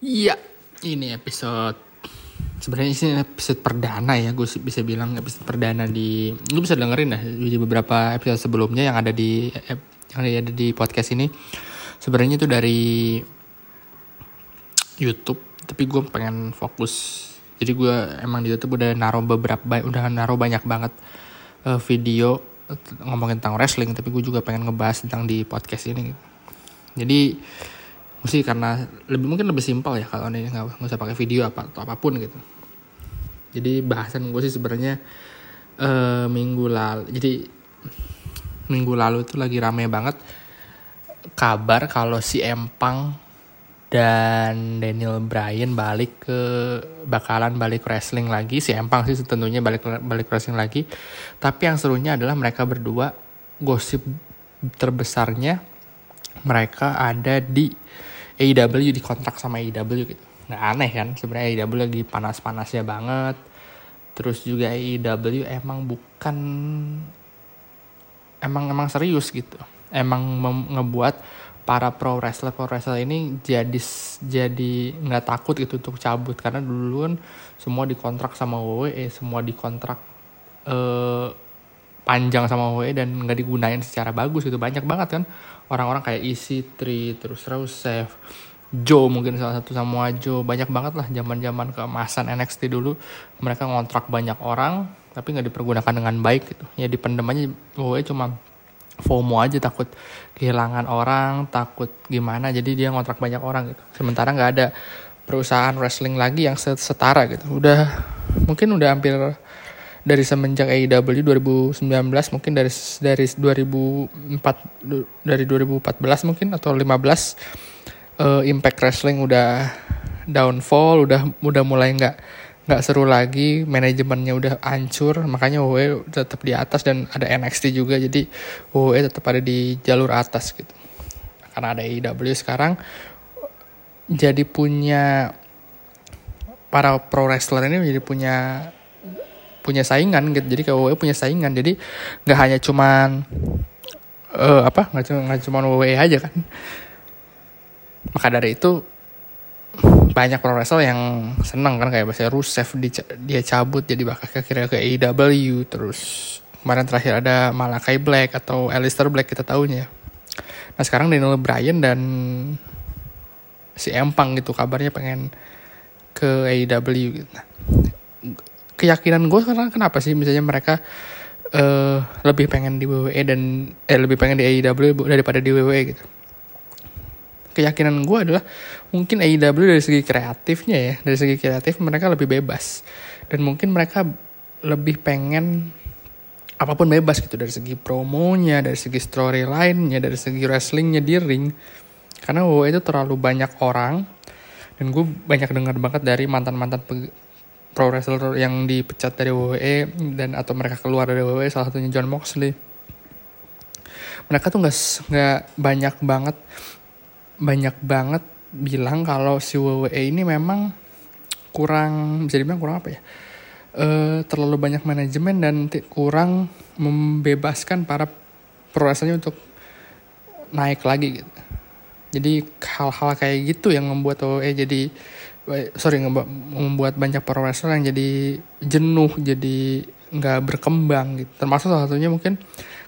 Iya, ini episode sebenarnya ini episode perdana ya, gue bisa bilang episode perdana di lu bisa dengerin dah di beberapa episode sebelumnya yang ada di yang ada di podcast ini. Sebenarnya itu dari YouTube, tapi gue pengen fokus. Jadi gue emang di YouTube udah naruh beberapa, udah naruh banyak banget uh, video ngomongin tentang wrestling, tapi gue juga pengen ngebahas tentang di podcast ini. Jadi mesti karena lebih mungkin lebih simpel ya kalau ini nggak usah pakai video apa atau apa pun gitu. Jadi bahasan gue sih sebenarnya uh, minggu lalu jadi minggu lalu itu lagi rame banget. Kabar kalau si Empang dan Daniel Bryan balik ke bakalan balik wrestling lagi. Si Empang sih tentunya balik balik wrestling lagi. Tapi yang serunya adalah mereka berdua gosip terbesarnya mereka ada di AEW di kontrak sama AEW gitu. Nggak aneh kan sebenarnya AEW lagi panas-panasnya banget. Terus juga AEW emang bukan emang emang serius gitu. Emang ngebuat para pro wrestler pro wrestler ini jadi jadi nggak takut gitu untuk cabut. Karena dulu kan semua dikontrak sama WWE semua dikontrak eh, panjang sama WWE dan nggak digunain secara bagus gitu. Banyak banget kan orang-orang kayak EC3 terus Rusev Joe mungkin salah satu sama Joe banyak banget lah zaman-zaman keemasan NXT dulu. Mereka ngontrak banyak orang tapi nggak dipergunakan dengan baik gitu. Ya dipendem aja WWE cuma FOMO aja takut kehilangan orang takut gimana jadi dia ngontrak banyak orang gitu. Sementara nggak ada perusahaan wrestling lagi yang setara gitu. Udah mungkin udah hampir dari semenjak AEW 2019 mungkin dari dari 2004 dari 2014 mungkin atau 15 uh, eh, Impact Wrestling udah downfall udah udah mulai nggak nggak seru lagi manajemennya udah hancur makanya WWE tetap di atas dan ada NXT juga jadi WWE tetap ada di jalur atas gitu. Karena ada AEW sekarang jadi punya para pro wrestler ini jadi punya punya saingan gitu. Jadi WWE punya saingan. Jadi nggak hanya cuman uh, apa nggak cuma nggak cuma WWE aja kan. Maka dari itu banyak pro wrestler yang seneng kan kayak bahasa Rusev dia, dia cabut jadi bakal kira ke AEW terus kemarin terakhir ada Malakai Black atau Alistair Black kita tahunya nah sekarang Daniel Bryan dan si Empang gitu kabarnya pengen ke AEW gitu. Nah, keyakinan gue karena kenapa sih? Misalnya mereka uh, lebih pengen di WWE dan eh lebih pengen di AEW daripada di WWE gitu. Keyakinan gue adalah mungkin AEW dari segi kreatifnya ya dari segi kreatif mereka lebih bebas. Dan mungkin mereka lebih pengen apa pun bebas gitu dari segi promonya dari segi storyline-nya dari segi wrestlingnya di ring. Karena WWE itu terlalu banyak orang dan gue banyak dengar banget dari mantan mantan pro wrestler yang dipecat dari WWE dan atau mereka keluar dari WWE salah satunya John Moxley. Mereka tuh nggak nggak banyak banget banyak banget bilang kalau si WWE ini memang kurang bisa dibilang kurang apa ya e, terlalu banyak manajemen dan kurang membebaskan para pro wrestlernya untuk naik lagi gitu. Jadi hal-hal kayak gitu yang membuat WWE jadi sorry membuat banyak pro wrestler yang jadi jenuh jadi nggak berkembang gitu. Termasuk salah satunya mungkin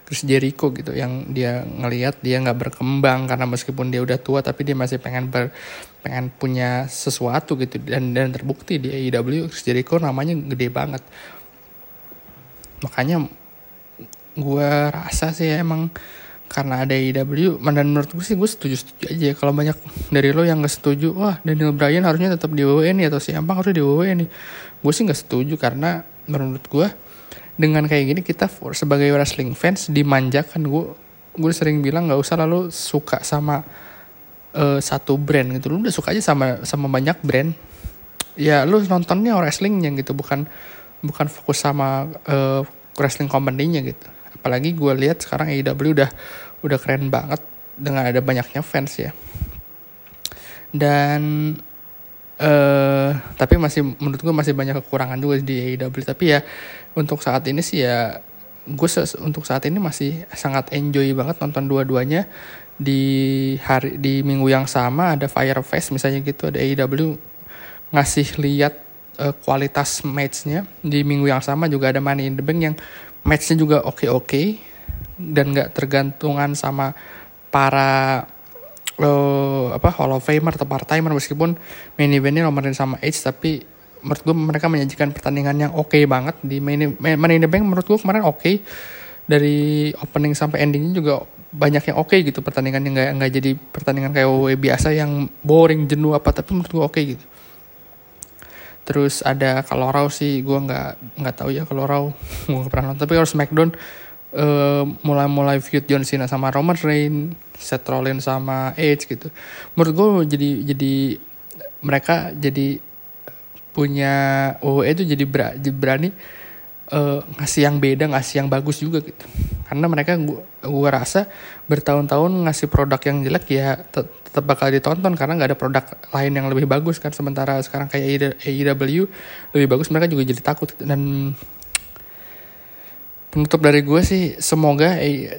Chris Jericho gitu yang dia ngelihat dia nggak berkembang karena meskipun dia udah tua tapi dia masih pengen ber, pengen punya sesuatu gitu. Dan dan terbukti di AEW Chris Jericho namanya gede banget. Makanya gue rasa sih emang karena ada IW dan menurut gue sih gue setuju setuju aja. Kalau banyak dari lo yang gak setuju wah Daniel Bryan harusnya tetap di WWE nih atau si Ampang harus di WWE nih. Gue sih gak setuju karena menurut gue dengan kayak gini kita for, sebagai wrestling fans dimanjakan. Gue gue sering bilang nggak usah lalu suka sama uh, satu brand gitu. Lu udah suka aja sama sama banyak brand. Ya lu nontonnya wrestlingnya gitu bukan bukan fokus sama uh, wrestling company-nya gitu apalagi gue lihat sekarang AEW udah udah keren banget dengan ada banyaknya fans ya. Dan uh, tapi masih menurut gue masih banyak kekurangan juga di AEW tapi ya untuk saat ini sih ya gue untuk saat ini masih sangat enjoy banget nonton dua-duanya. Di hari di minggu yang sama ada Firefest misalnya gitu ada AEW ngasih lihat uh, kualitas matchnya. Di minggu yang sama juga ada Money in the Bank yang matchnya juga oke oke dan nggak tergantungan sama para uh, apa Hall of Famer atau part timer meskipun main eventnya nomorin sama Edge tapi menurut gue mereka menyajikan pertandingan yang oke okay banget di main, main in the bank menurut gue kemarin oke okay. dari opening sampai endingnya juga banyak yang oke okay gitu pertandingan yang nggak nggak jadi pertandingan kayak WWE biasa yang boring jenuh apa tapi menurut gue oke okay gitu terus ada kalau Raw sih gue nggak nggak tahu ya kalau Raw gue nggak pernah nonton. Tapi kalau SmackDown uh, mulai-mulai feud John Cena sama Roman Reigns Seth Rollins sama Edge gitu. Menurut gue jadi jadi mereka jadi punya oh itu jadi berani uh, ngasih yang beda ngasih yang bagus juga gitu. Karena mereka gua, gua rasa bertahun-tahun ngasih produk yang jelek ya tetap bakal ditonton karena nggak ada produk lain yang lebih bagus kan. Sementara sekarang kayak AEW lebih bagus mereka juga jadi takut. Dan penutup dari gue sih semoga eh,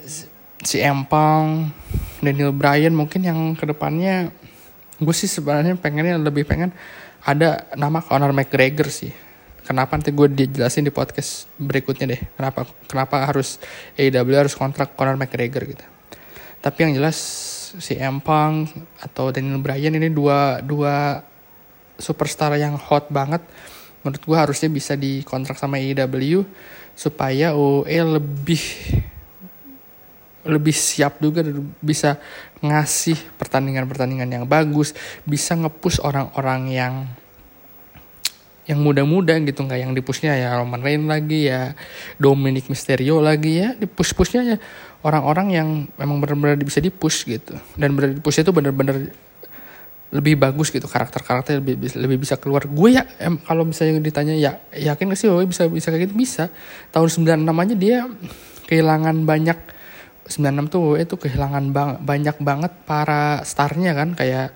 si Empang Daniel Bryan mungkin yang ke depannya gue sih sebenarnya pengennya lebih pengen ada nama Conor McGregor sih. Kenapa? Nanti gue dijelasin di podcast berikutnya deh. Kenapa kenapa harus AEW harus kontrak Conor McGregor gitu. Tapi yang jelas si Empang atau Daniel Bryan ini dua dua superstar yang hot banget. Menurut gue harusnya bisa dikontrak sama AEW supaya OE lebih lebih siap juga bisa ngasih pertandingan-pertandingan yang bagus, bisa ngepush orang-orang yang yang muda-muda gitu. Nggak yang dipushnya ya Roman Reigns lagi ya Dominic Mysterio lagi ya dipush-pushnya ya orang-orang yang memang benar-benar bisa dipush gitu. Dan benar dipush itu benar-benar lebih bagus gitu karakter-karakter lebih lebih bisa keluar. Gue ya em, kalau misalnya ditanya ya yakin gak sih oh bisa bisa kayak gitu? Bisa. Tahun 96 aja dia kehilangan banyak 96 tuh itu kehilangan bang, banyak banget para starnya kan kayak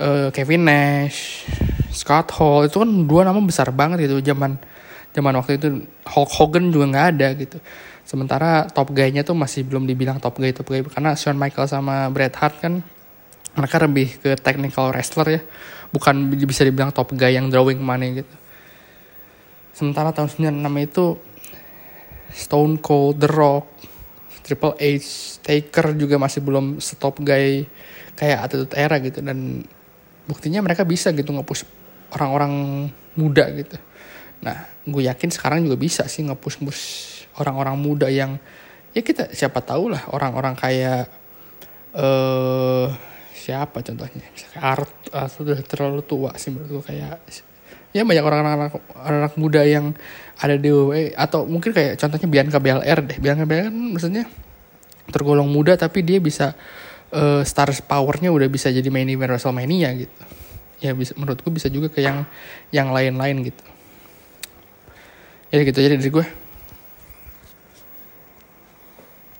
uh, Kevin Nash, Scott Hall itu kan dua nama besar banget gitu. Zaman zaman waktu itu Hulk Hogan juga nggak ada gitu. Sementara top guy-nya tuh masih belum dibilang top guy top guy karena Shawn Michael sama Bret Hart kan mereka lebih ke technical wrestler ya, bukan bisa dibilang top guy yang drawing money gitu. Sementara tahun 96 itu Stone Cold, The Rock, Triple H, Taker juga masih belum stop guy kayak Attitude Era gitu dan buktinya mereka bisa gitu ngepush orang-orang muda gitu. Nah, gue yakin sekarang juga bisa sih ngepush-push orang-orang muda yang ya kita siapa tahu lah orang-orang kayak eh uh, siapa contohnya? Art uh, sudah terlalu tua sih menurut gue kayak ya banyak orang-orang anak muda yang ada di WWE atau mungkin kayak contohnya Bianca BLR deh. Bianca BLR kan maksudnya tergolong muda tapi dia bisa uh, star powernya udah bisa jadi main event WrestleMania gitu. Ya bisa menurutku bisa juga ke yang yang lain-lain gitu. Ya gitu jadi dari gue